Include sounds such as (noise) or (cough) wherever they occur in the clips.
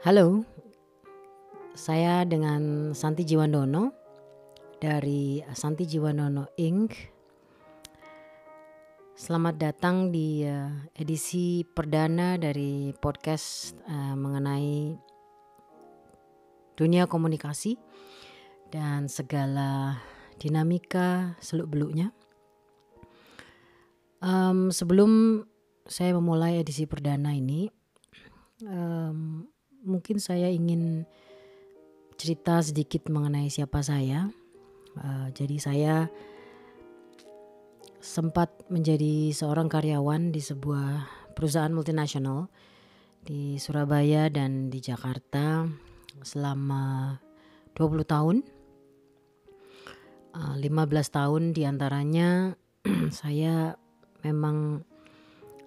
Halo, saya dengan Santi Jiwandono dari Santi Jiwandono Inc. Selamat datang di uh, edisi perdana dari podcast uh, mengenai dunia komunikasi dan segala dinamika seluk-beluknya. Um, sebelum saya memulai edisi perdana ini, um, mungkin saya ingin cerita sedikit mengenai siapa saya. Uh, jadi saya sempat menjadi seorang karyawan di sebuah perusahaan multinasional di Surabaya dan di Jakarta selama 20 tahun. Uh, 15 tahun di antaranya (clears throat) saya memang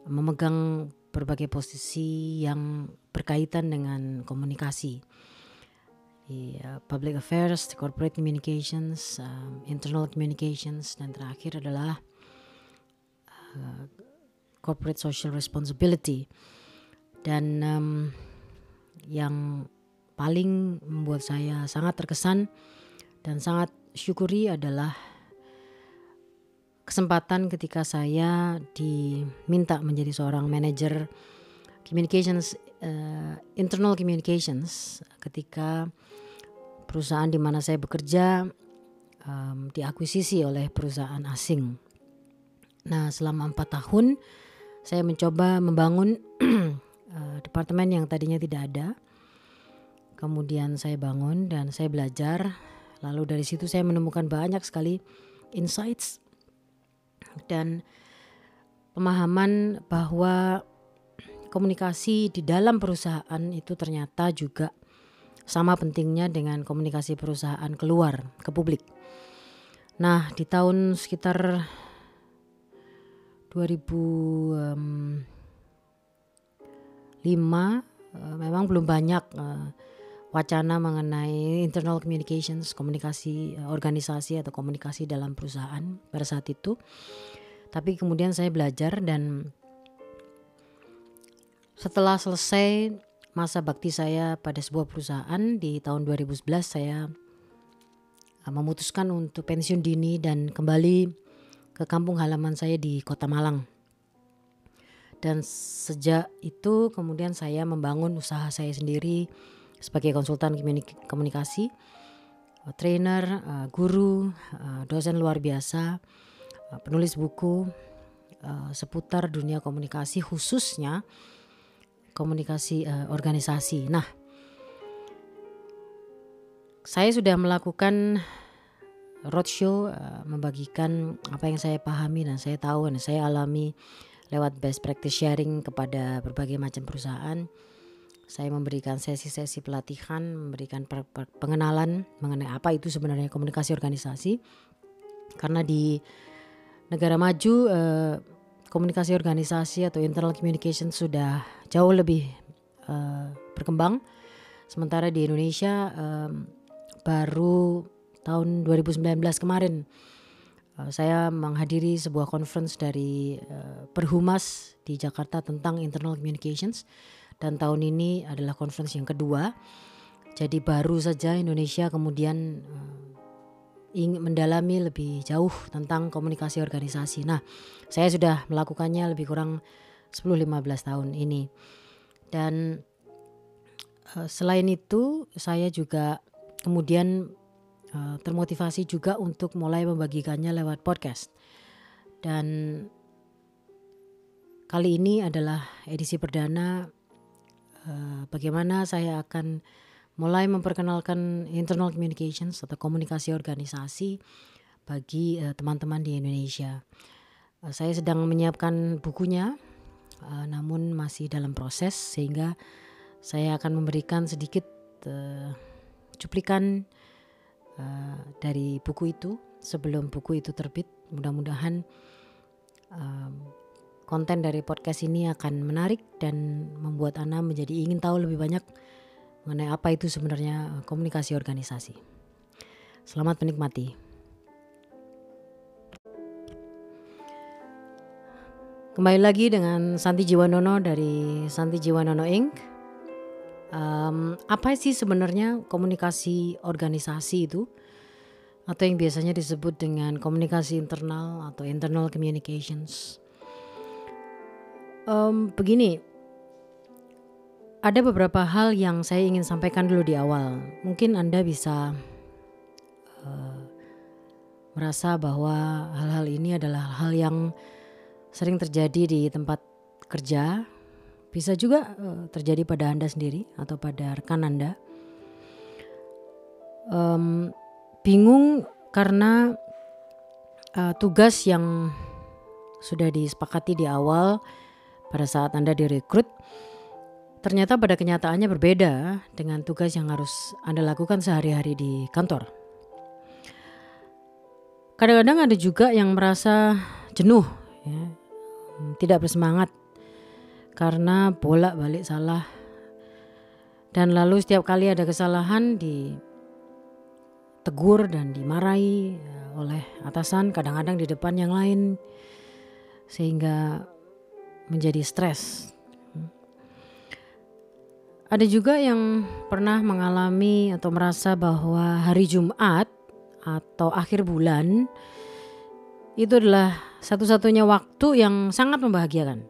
memegang berbagai posisi yang berkaitan dengan komunikasi di uh, public affairs, corporate communications, um, internal communications, dan terakhir adalah uh, corporate social responsibility. Dan um, yang paling membuat saya sangat terkesan dan sangat syukuri adalah kesempatan ketika saya diminta menjadi seorang manajer communications uh, internal communications ketika perusahaan di mana saya bekerja um, diakuisisi oleh perusahaan asing. Nah selama empat tahun saya mencoba membangun uh, (clears throat) departemen yang tadinya tidak ada. Kemudian saya bangun dan saya belajar. Lalu dari situ saya menemukan banyak sekali insights dan pemahaman bahwa komunikasi di dalam perusahaan itu ternyata juga sama pentingnya dengan komunikasi perusahaan keluar ke publik. Nah, di tahun sekitar 2005 eh, memang belum banyak eh, wacana mengenai internal communications, komunikasi uh, organisasi atau komunikasi dalam perusahaan pada saat itu. Tapi kemudian saya belajar dan setelah selesai masa bakti saya pada sebuah perusahaan di tahun 2011 saya uh, memutuskan untuk pensiun dini dan kembali ke kampung halaman saya di Kota Malang. Dan sejak itu kemudian saya membangun usaha saya sendiri sebagai konsultan komunikasi, uh, trainer, uh, guru, uh, dosen luar biasa, penulis buku seputar dunia komunikasi khususnya komunikasi organisasi. Nah, saya sudah melakukan roadshow membagikan apa yang saya pahami dan saya tahu dan saya alami lewat best practice sharing kepada berbagai macam perusahaan saya memberikan sesi-sesi pelatihan, memberikan pengenalan mengenai apa itu sebenarnya komunikasi organisasi. Karena di negara maju eh, komunikasi organisasi atau internal communication sudah jauh lebih eh, berkembang. Sementara di Indonesia eh, baru tahun 2019 kemarin uh, saya menghadiri sebuah conference dari uh, Perhumas di Jakarta tentang internal communications dan tahun ini adalah conference yang kedua. Jadi baru saja Indonesia kemudian uh, ingin mendalami lebih jauh tentang komunikasi organisasi. Nah, saya sudah melakukannya lebih kurang 10-15 tahun ini. Dan uh, selain itu saya juga kemudian uh, termotivasi juga untuk mulai membagikannya lewat podcast. Dan kali ini adalah edisi perdana Eh, bagaimana saya akan mulai memperkenalkan internal communications atau komunikasi organisasi bagi uh, teman-teman di Indonesia. Uh, saya sedang menyiapkan bukunya, uh, namun masih dalam proses sehingga saya akan memberikan sedikit uh, cuplikan uh, dari buku itu sebelum buku itu terbit. Mudah-mudahan konten dari podcast ini akan menarik dan membuat Anda menjadi ingin tahu lebih banyak mengenai apa itu sebenarnya komunikasi organisasi. Selamat menikmati. Kembali lagi dengan Santi Jiwanono dari Santi Jiwanono Inc. um, apa sih sebenarnya komunikasi organisasi itu atau yang biasanya disebut dengan komunikasi internal atau internal communications. Um, begini, ada beberapa hal yang saya ingin sampaikan dulu di awal. Mungkin Anda bisa uh, merasa bahwa hal-hal ini adalah hal yang sering terjadi di tempat kerja, bisa juga uh, terjadi pada Anda sendiri atau pada rekan Anda. Um, bingung karena uh, tugas yang sudah disepakati di awal pada saat Anda direkrut ternyata pada kenyataannya berbeda dengan tugas yang harus Anda lakukan sehari-hari di kantor. Kadang-kadang ada juga yang merasa jenuh, ya, tidak bersemangat karena bolak-balik salah. Dan lalu setiap kali ada kesalahan ditegur dan dimarahi ya, oleh atasan, kadang-kadang di depan yang lain, sehingga menjadi stres. Ada juga yang pernah mengalami atau merasa bahwa hari Jumat atau akhir bulan itu adalah satu-satunya waktu yang sangat membahagiakan.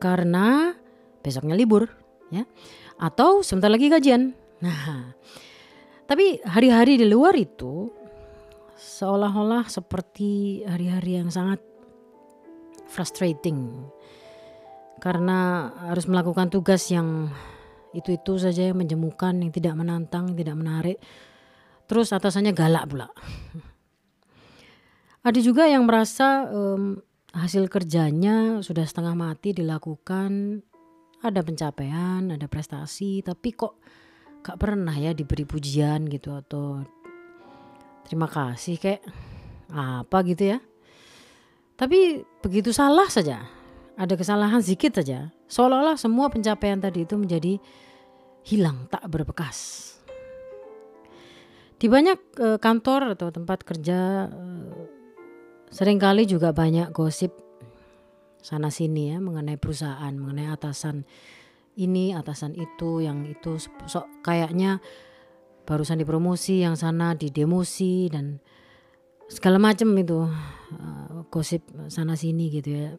Karena besoknya libur ya. Atau sebentar lagi gajian. Nah, tapi hari-hari di luar itu seolah-olah seperti hari-hari yang sangat frustrating karena harus melakukan tugas yang itu-itu saja yang menjemukan, yang tidak menantang, yang tidak menarik. Terus atasannya galak pula. (laughs) Ada juga yang merasa um, hasil kerjanya sudah setengah mati dilakukan, ada pencapaian, ada prestasi, tapi kok gak pernah ya diberi pujian gitu atau terima kasih kayak apa gitu ya. Tapi begitu salah saja, ada kesalahan sedikit saja, seolah-olah semua pencapaian tadi itu menjadi hilang tak berbekas. Di banyak e, kantor atau tempat kerja e, sering kali juga banyak gosip sana sini ya mengenai perusahaan, mengenai atasan ini, atasan itu, yang itu sok kayaknya barusan dipromosi, yang sana didemosi dan segala macam itu uh, gosip sana sini gitu ya.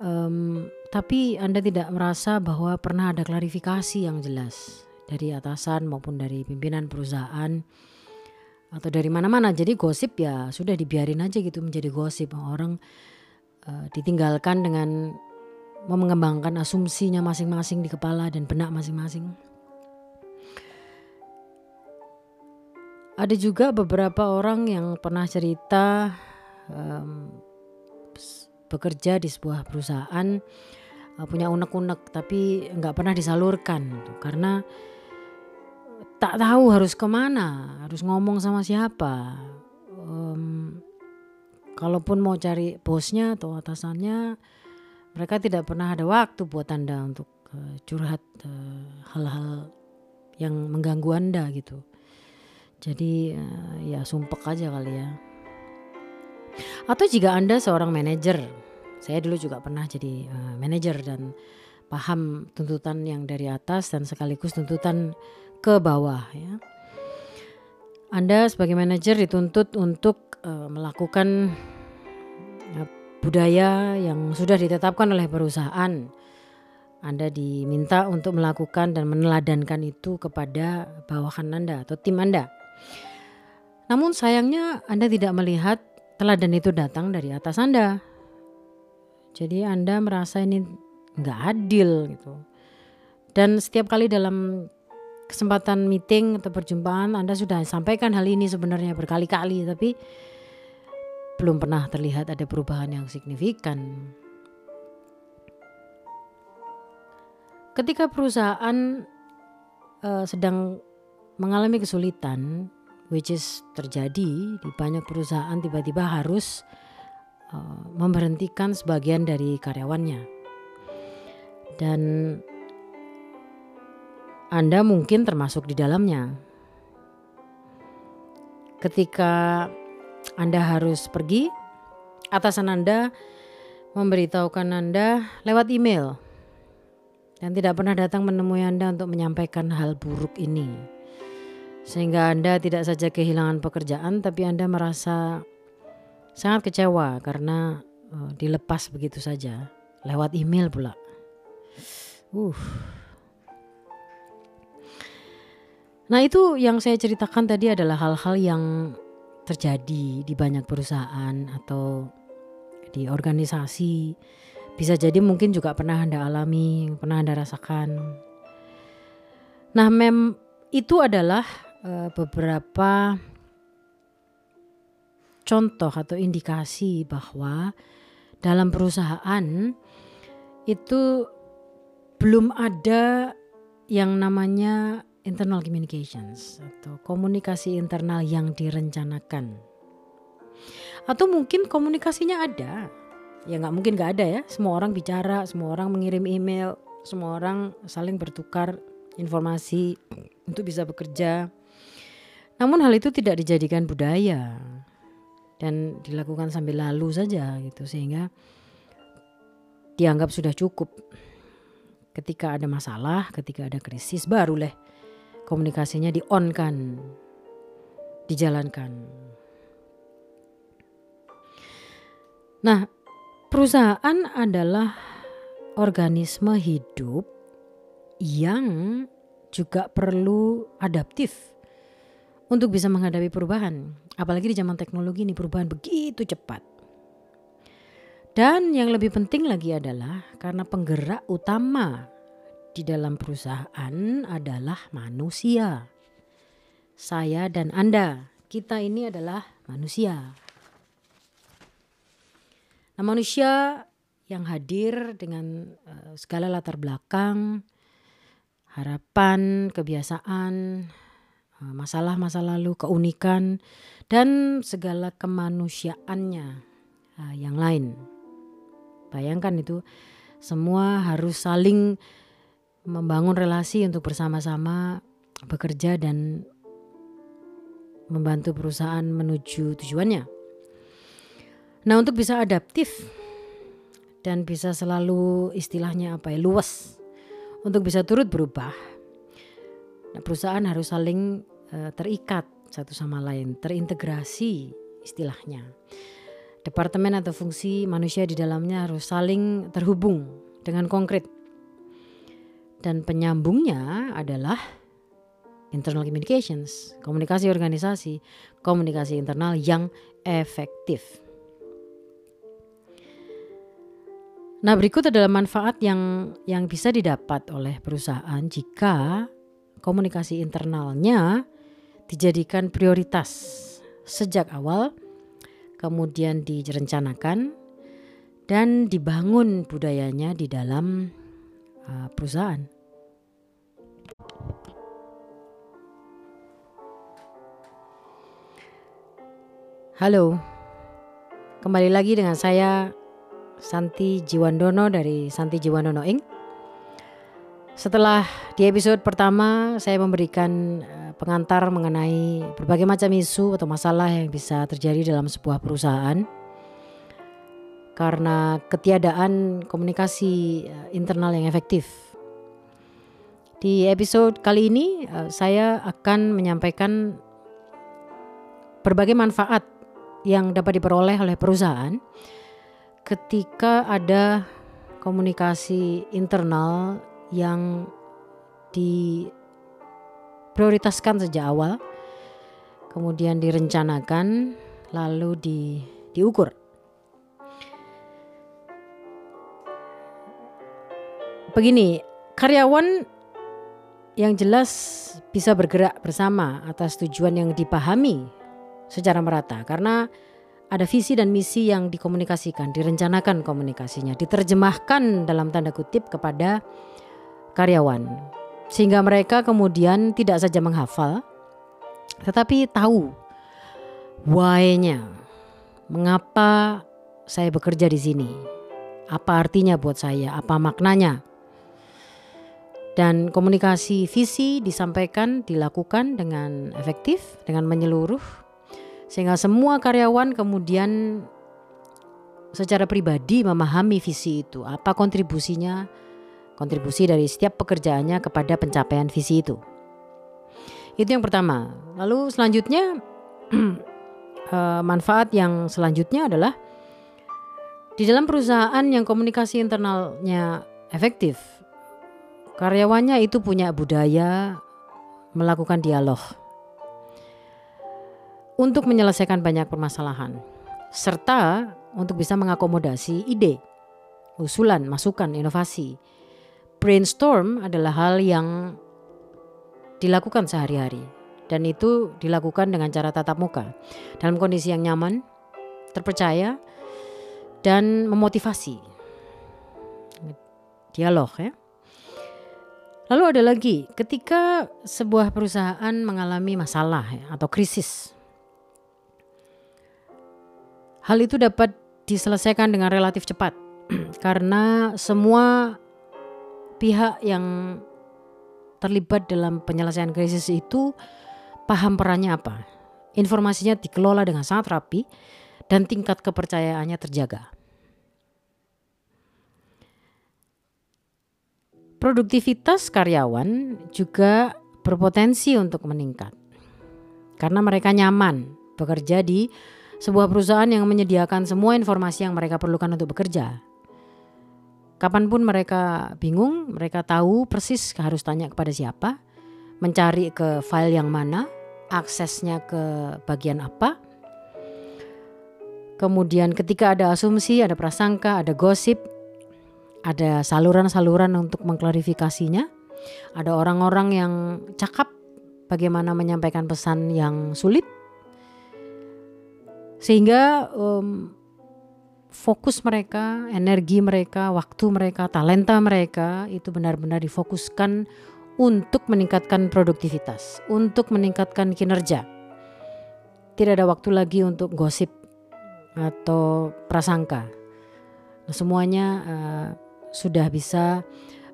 Um, tapi Anda tidak merasa bahwa pernah ada klarifikasi yang jelas dari atasan maupun dari pimpinan perusahaan atau dari mana-mana. Jadi gosip ya sudah dibiarin aja gitu menjadi gosip. Orang uh, ditinggalkan dengan mengembangkan asumsinya masing-masing di kepala dan benak masing-masing. Ada juga beberapa orang yang pernah cerita um, bekerja di sebuah perusahaan uh, punya unek-unek tapi nggak pernah disalurkan gitu. karena tak tahu harus ke mana harus ngomong sama siapa. Um, kalaupun mau cari bosnya atau atasannya mereka tidak pernah ada waktu buat anda untuk uh, curhat uh, hal-hal uh, yang mengganggu anda gitu. Jadi uh, ya sumpek aja kali ya. Atau jika Anda seorang manajer, saya dulu juga pernah jadi uh, manajer dan paham tuntutan yang dari atas dan sekaligus tuntutan ke bawah ya. Anda sebagai manajer dituntut untuk uh, melakukan uh, budaya yang sudah ditetapkan oleh perusahaan. Anda diminta untuk melakukan dan meneladankan itu kepada bawahan Anda atau tim Anda. Namun sayangnya Anda tidak melihat teladan itu datang dari atas Anda. Jadi Anda merasa ini nggak adil gitu. Dan setiap kali dalam kesempatan meeting atau perjumpaan Anda sudah sampaikan hal ini sebenarnya berkali-kali tapi belum pernah terlihat ada perubahan yang signifikan. Ketika perusahaan uh, sedang mengalami kesulitan, which is terjadi di banyak perusahaan tiba-tiba harus memberhentikan sebagian dari karyawannya. Dan Anda mungkin termasuk di dalamnya. Ketika Anda harus pergi, atasan Anda memberitahukan Anda lewat email. dan tidak pernah datang menemui Anda untuk menyampaikan hal buruk ini. Sehingga Anda tidak saja kehilangan pekerjaan tapi Anda merasa sangat kecewa karena uh, dilepas begitu saja lewat email pula. Uh. Nah, itu yang saya ceritakan tadi adalah hal-hal yang terjadi di banyak perusahaan atau di organisasi bisa jadi mungkin juga pernah Anda alami, pernah Anda rasakan. Nah, mem itu adalah uh, beberapa contoh atau indikasi bahwa dalam perusahaan itu belum ada yang namanya internal communications atau komunikasi internal yang direncanakan. Atau mungkin komunikasinya ada, ya nggak mungkin nggak ada ya. Semua orang bicara semua orang mengirim email semua orang saling bertukar informasi untuk bisa bekerja. Namun hal itu tidak dijadikan budaya dan dilakukan sambil lalu saja gitu sehingga dianggap sudah cukup. Ketika ada masalah ketika ada krisis baru leh komunikasinya di on kan dijalankan. Nah Perusahaan adalah organisme hidup yang juga perlu adaptif untuk bisa menghadapi perubahan. Apalagi di zaman teknologi ini perubahan begitu cepat. Dan yang lebih penting lagi adalah karena penggerak utama di dalam perusahaan adalah manusia. Saya dan Anda, kita ini adalah manusia. Nah, manusia yang hadir dengan uh, segala latar belakang, harapan, kebiasaan, masalah masa lalu, keunikan, dan segala kemanusiaannya uh, yang lain. Bayangkan itu semua harus saling membangun relasi untuk bersama-sama bekerja dan membantu perusahaan menuju tujuannya. Nah untuk bisa adaptif dan bisa selalu istilahnya apa ya luas untuk bisa turut berubah. Nah, perusahaan harus saling terikat satu sama lain, terintegrasi istilahnya. Departemen atau fungsi manusia di dalamnya harus saling terhubung dengan konkret. Dan penyambungnya adalah internal communications, komunikasi organisasi, komunikasi internal yang efektif. Nah, berikut adalah manfaat yang yang bisa didapat oleh perusahaan jika komunikasi internalnya dijadikan prioritas sejak awal, kemudian direncanakan dan dibangun budayanya di dalam uh, perusahaan. Halo, kembali lagi dengan saya Santi Jiwandono dari Santi Jiwandono Inc. Setelah di episode pertama saya memberikan eh, pengantar mengenai berbagai macam isu atau masalah yang bisa terjadi dalam sebuah perusahaan karena ketiadaan komunikasi eh, internal yang efektif. Di episode kali ini eh, saya akan menyampaikan berbagai manfaat yang dapat diperoleh oleh perusahaan ketika ada komunikasi internal yang diprioritaskan sejak awal, kemudian direncanakan, lalu di, diukur. Begini, karyawan yang jelas bisa bergerak bersama atas tujuan yang dipahami secara merata karena ada visi dan misi yang dikomunikasikan, direncanakan komunikasinya, diterjemahkan dalam tanda kutip kepada karyawan. Sehingga mereka kemudian tidak saja menghafal, tetapi tahu why-nya. Mengapa saya bekerja di sini? Apa artinya buat saya? Apa maknanya? Dan komunikasi visi disampaikan, dilakukan dengan efektif, dengan menyeluruh sehingga semua karyawan kemudian secara pribadi memahami visi itu, apa kontribusinya, kontribusi dari setiap pekerjaannya kepada pencapaian visi itu. Itu yang pertama. Lalu selanjutnya (clears throat) eh, manfaat yang selanjutnya adalah di dalam perusahaan yang komunikasi internalnya efektif, karyawannya itu punya budaya melakukan dialog untuk menyelesaikan banyak permasalahan, serta untuk bisa mengakomodasi ide, usulan, masukan, inovasi. Brainstorm adalah hal yang dilakukan sehari-hari dan itu dilakukan dengan cara tatap muka dalam kondisi yang nyaman, terpercaya dan memotivasi. Dialog ya. Lalu ada lagi, ketika sebuah perusahaan mengalami masalah ya, atau krisis, hal itu dapat diselesaikan dengan relatif cepat (clears throat) karena semua pihak yang terlibat dalam penyelesaian krisis itu paham perannya apa. Informasinya dikelola dengan sangat rapi dan tingkat kepercayaannya terjaga. Produktivitas karyawan juga berpotensi untuk meningkat karena mereka nyaman bekerja di sebuah perusahaan yang menyediakan semua informasi yang mereka perlukan untuk bekerja Kapan pun mereka bingung, mereka tahu persis harus tanya kepada siapa, mencari ke file yang mana, aksesnya ke bagian apa. Kemudian ketika ada asumsi, ada prasangka, ada gosip, ada saluran-saluran untuk mengklarifikasinya. Ada orang-orang yang cakap bagaimana menyampaikan pesan yang sulit. Sehingga um, fokus mereka, energi mereka, waktu mereka, talenta mereka itu benar-benar difokuskan untuk meningkatkan produktivitas, untuk meningkatkan kinerja. Tidak ada waktu lagi untuk gosip atau prasangka. Nah, semuanya uh, sudah bisa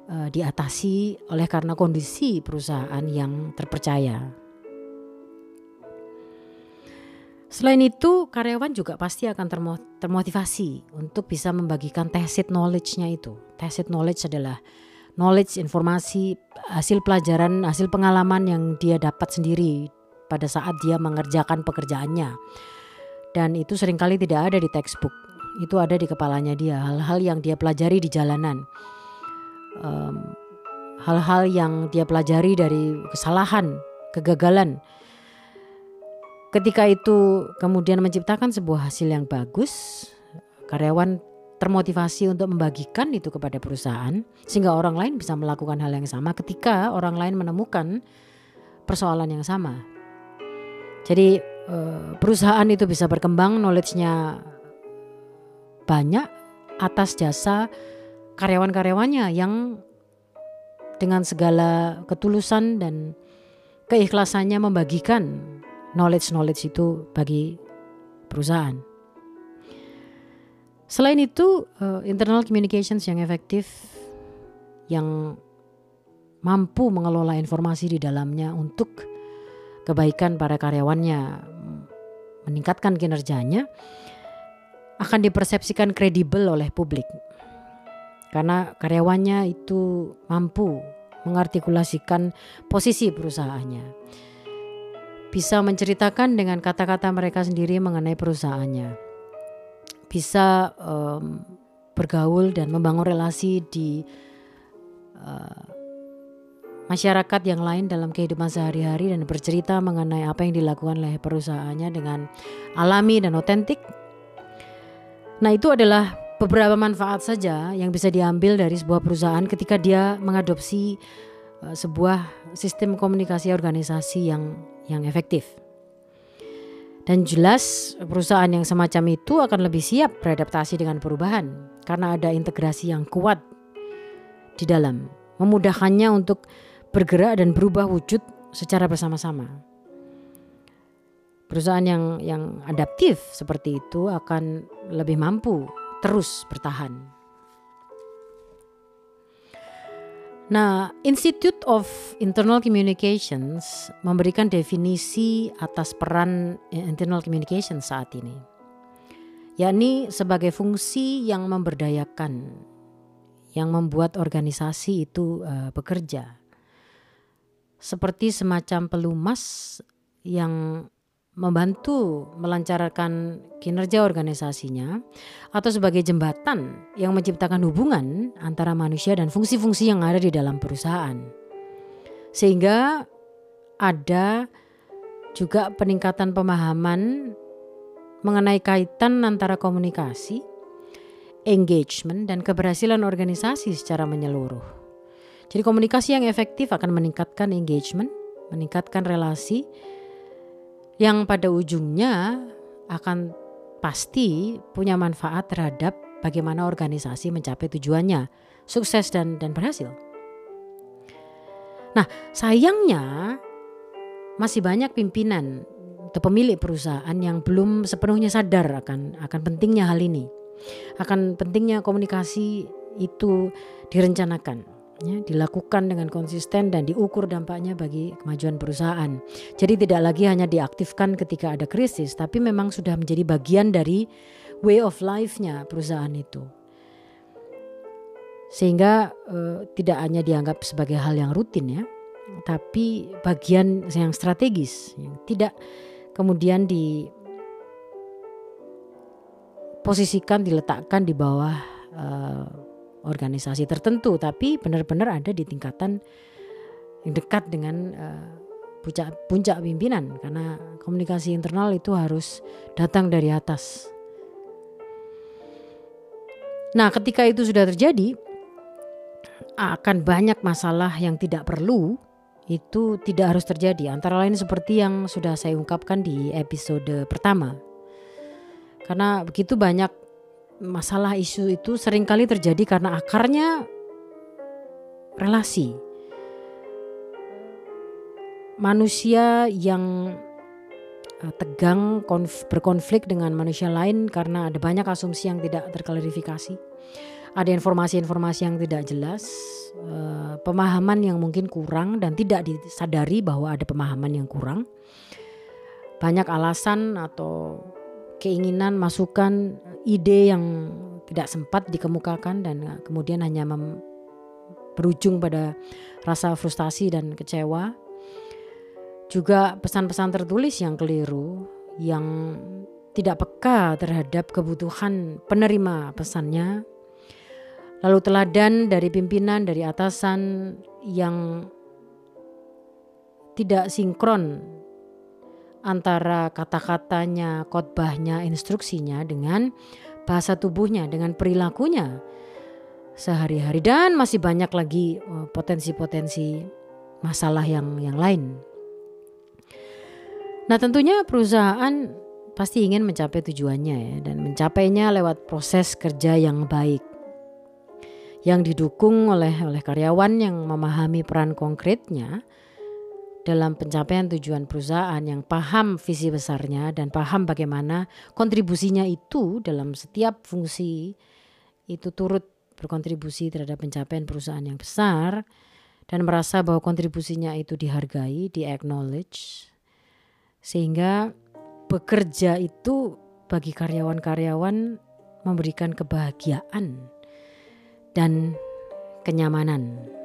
uh, diatasi oleh karena kondisi perusahaan yang terpercaya. Selain itu, karyawan juga pasti akan termotivasi untuk bisa membagikan tacit knowledge-nya itu. Tacit knowledge adalah knowledge, informasi, hasil pelajaran, hasil pengalaman yang dia dapat sendiri pada saat dia mengerjakan pekerjaannya. Dan itu sering kali tidak ada di textbook. Itu ada di kepalanya dia, hal-hal yang dia pelajari di jalanan. hal-hal um, yang dia pelajari dari kesalahan, kegagalan, Ketika itu kemudian menciptakan sebuah hasil yang bagus, karyawan termotivasi untuk membagikan itu kepada perusahaan sehingga orang lain bisa melakukan hal yang sama ketika orang lain menemukan persoalan yang sama. Jadi eh, perusahaan itu bisa berkembang, knowledge-nya banyak atas jasa karyawan-karyawannya yang dengan segala ketulusan dan keikhlasannya membagikan knowledge-knowledge itu bagi perusahaan. Selain itu, uh, internal communications yang efektif yang mampu mengelola informasi di dalamnya untuk kebaikan para karyawannya, meningkatkan kinerjanya akan dipersepsikan kredibel oleh publik. Karena karyawannya itu mampu mengartikulasikan posisi perusahaannya bisa menceritakan dengan kata-kata mereka sendiri mengenai perusahaannya, bisa um, bergaul dan membangun relasi di uh, masyarakat yang lain dalam kehidupan sehari-hari dan bercerita mengenai apa yang dilakukan oleh perusahaannya dengan alami dan otentik. Nah, itu adalah beberapa manfaat saja yang bisa diambil dari sebuah perusahaan ketika dia mengadopsi uh, sebuah sistem komunikasi organisasi yang yang efektif. Dan jelas perusahaan yang semacam itu akan lebih siap beradaptasi dengan perubahan karena ada integrasi yang kuat di dalam, memudahkannya untuk bergerak dan berubah wujud secara bersama-sama. Perusahaan yang yang adaptif seperti itu akan lebih mampu terus bertahan. Nah, Institute of Internal Communications memberikan definisi atas peran internal communication saat ini, yakni sebagai fungsi yang memberdayakan, yang membuat organisasi itu uh, bekerja. Seperti semacam pelumas yang membantu melancarkan kinerja organisasinya atau sebagai jembatan yang menciptakan hubungan antara manusia dan fungsi-fungsi yang ada di dalam perusahaan. Sehingga ada juga peningkatan pemahaman mengenai kaitan antara komunikasi, engagement, dan keberhasilan organisasi secara menyeluruh. Jadi komunikasi yang efektif akan meningkatkan engagement, meningkatkan relasi, yang pada ujungnya akan pasti punya manfaat terhadap bagaimana organisasi mencapai tujuannya, sukses dan dan berhasil. Nah, sayangnya masih banyak pimpinan atau pemilik perusahaan yang belum sepenuhnya sadar akan akan pentingnya hal ini. Akan pentingnya komunikasi itu direncanakan ya, dilakukan dengan konsisten dan diukur dampaknya bagi kemajuan perusahaan. Jadi tidak lagi hanya diaktifkan ketika ada krisis, tapi memang sudah menjadi bagian dari way of life-nya perusahaan itu. Sehingga eh, tidak hanya dianggap sebagai hal yang rutin ya, tapi bagian yang strategis, yang tidak kemudian di posisikan diletakkan di bawah uh, organisasi tertentu tapi benar-benar ada di tingkatan yang dekat dengan uh, puncak puncak pimpinan karena komunikasi internal itu harus datang dari atas. Nah, ketika itu sudah terjadi akan banyak masalah yang tidak perlu itu tidak harus terjadi antara lain seperti yang sudah saya ungkapkan di episode pertama. Karena begitu banyak masalah isu itu sering kali terjadi karena akarnya relasi. Manusia yang eh, tegang berkonflik dengan manusia lain karena ada banyak asumsi yang tidak terklarifikasi. Ada informasi-informasi yang tidak jelas, eh, pemahaman yang mungkin kurang dan tidak disadari bahwa ada pemahaman yang kurang. Banyak alasan atau keinginan, masukan, ide yang tidak sempat dikemukakan dan kemudian hanya berujung pada rasa frustasi dan kecewa. Juga pesan-pesan tertulis yang keliru, yang tidak peka terhadap kebutuhan penerima pesannya. Lalu teladan dari pimpinan, dari atasan yang tidak sinkron antara kata-katanya, khotbahnya, instruksinya dengan bahasa tubuhnya, dengan perilakunya sehari-hari dan masih banyak lagi eh, potensi-potensi masalah yang yang lain. Nah, tentunya perusahaan pasti ingin mencapai tujuannya ya dan mencapainya lewat proses kerja yang baik yang didukung oleh oleh karyawan yang memahami peran konkretnya dalam pencapaian tujuan perusahaan yang paham visi besarnya dan paham bagaimana kontribusinya itu dalam setiap fungsi itu turut berkontribusi terhadap pencapaian perusahaan yang besar dan merasa bahwa kontribusinya itu dihargai, di-acknowledge sehingga bekerja itu bagi karyawan-karyawan memberikan kebahagiaan dan kenyamanan.